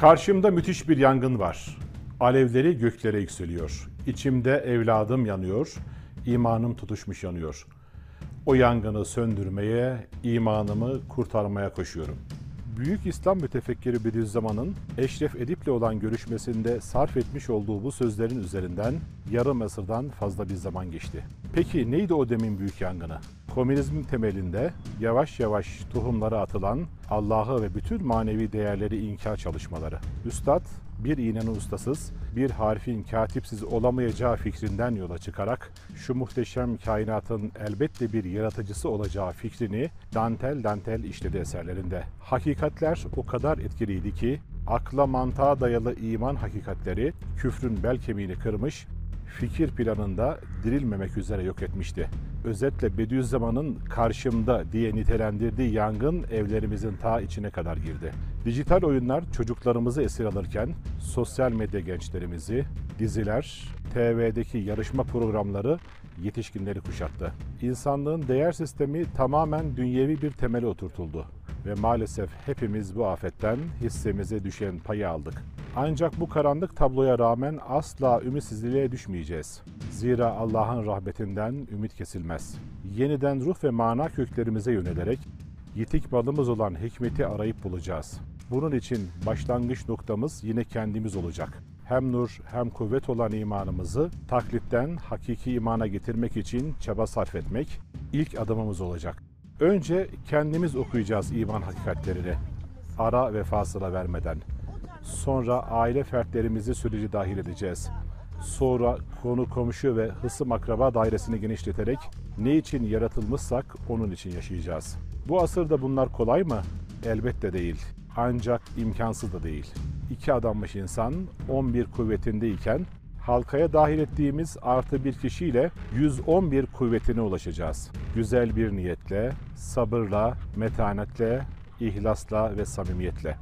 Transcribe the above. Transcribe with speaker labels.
Speaker 1: Karşımda müthiş bir yangın var. Alevleri göklere yükseliyor. İçimde evladım yanıyor. İmanım tutuşmuş yanıyor. O yangını söndürmeye, imanımı kurtarmaya koşuyorum. Büyük İslam mütefekkiri Bediüzzaman'ın Eşref Edip'le olan görüşmesinde sarf etmiş olduğu bu sözlerin üzerinden yarım asırdan fazla bir zaman geçti. Peki neydi o demin büyük yangını? Komünizmin temelinde yavaş yavaş tohumları atılan Allah'ı ve bütün manevi değerleri inkar çalışmaları. Üstad bir iğnenin ustasız, bir harfin katipsiz olamayacağı fikrinden yola çıkarak şu muhteşem kainatın elbette bir yaratıcısı olacağı fikrini dantel dantel işledi eserlerinde. Hakikatler o kadar etkiliydi ki akla mantığa dayalı iman hakikatleri küfrün bel kemiğini kırmış, fikir planında dirilmemek üzere yok etmişti. Özetle Bediüzzaman'ın karşımda diye nitelendirdiği yangın evlerimizin ta içine kadar girdi. Dijital oyunlar çocuklarımızı esir alırken sosyal medya gençlerimizi, diziler, TV'deki yarışma programları yetişkinleri kuşattı. İnsanlığın değer sistemi tamamen dünyevi bir temele oturtuldu ve maalesef hepimiz bu afetten hissemize düşen payı aldık. Ancak bu karanlık tabloya rağmen asla ümitsizliğe düşmeyeceğiz. Zira Allah'ın rahmetinden ümit kesilmez. Yeniden ruh ve mana köklerimize yönelerek yitik balımız olan hikmeti arayıp bulacağız. Bunun için başlangıç noktamız yine kendimiz olacak. Hem nur hem kuvvet olan imanımızı taklitten hakiki imana getirmek için çaba sarf etmek ilk adımımız olacak. Önce kendimiz okuyacağız iman hakikatlerini. Ara ve fasıla vermeden. Sonra aile fertlerimizi süreci dahil edeceğiz. Sonra konu komşu ve hısım akraba dairesini genişleterek ne için yaratılmışsak onun için yaşayacağız. Bu asırda bunlar kolay mı? Elbette değil. Ancak imkansız da değil. İki adammış insan 11 kuvvetindeyken halkaya dahil ettiğimiz artı bir kişiyle 111 kuvvetine ulaşacağız. Güzel bir niyetle, sabırla, metanetle, ihlasla ve samimiyetle.